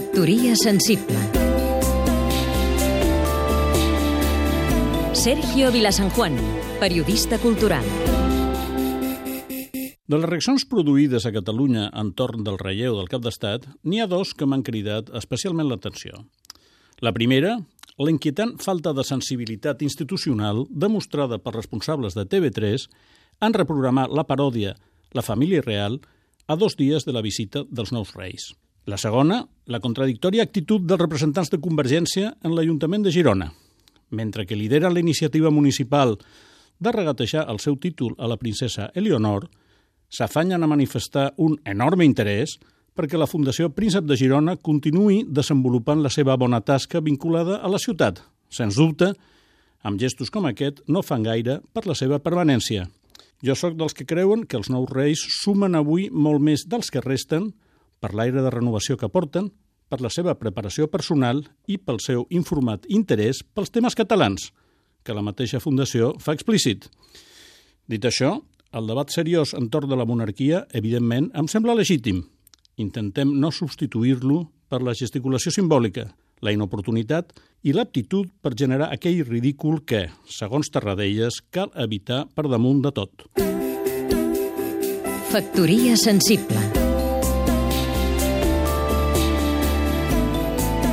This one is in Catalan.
Factoria sensible Sergio Vilasanjuan, periodista cultural De les reaccions produïdes a Catalunya entorn del relleu del cap d'estat, n'hi ha dos que m'han cridat especialment l'atenció. La primera, la inquietant falta de sensibilitat institucional demostrada pels responsables de TV3 en reprogramar la paròdia La família real a dos dies de la visita dels nous reis. La segona, la contradictòria actitud dels representants de Convergència en l'Ajuntament de Girona. Mentre que lidera la iniciativa municipal de regatejar el seu títol a la princesa Eleonor, s'afanyen a manifestar un enorme interès perquè la Fundació Príncep de Girona continuï desenvolupant la seva bona tasca vinculada a la ciutat. Sens dubte, amb gestos com aquest no fan gaire per la seva permanència. Jo sóc dels que creuen que els nous reis sumen avui molt més dels que resten per l'aire de renovació que porten, per la seva preparació personal i pel seu informat interès pels temes catalans, que la mateixa Fundació fa explícit. Dit això, el debat seriós entorn de la monarquia, evidentment, em sembla legítim, Intentem no substituir-lo per la gesticulació simbòlica, la inoportunitat i l'aptitud per generar aquell ridícul que, segons Tarradellas, cal evitar per damunt de tot. Factoria sensible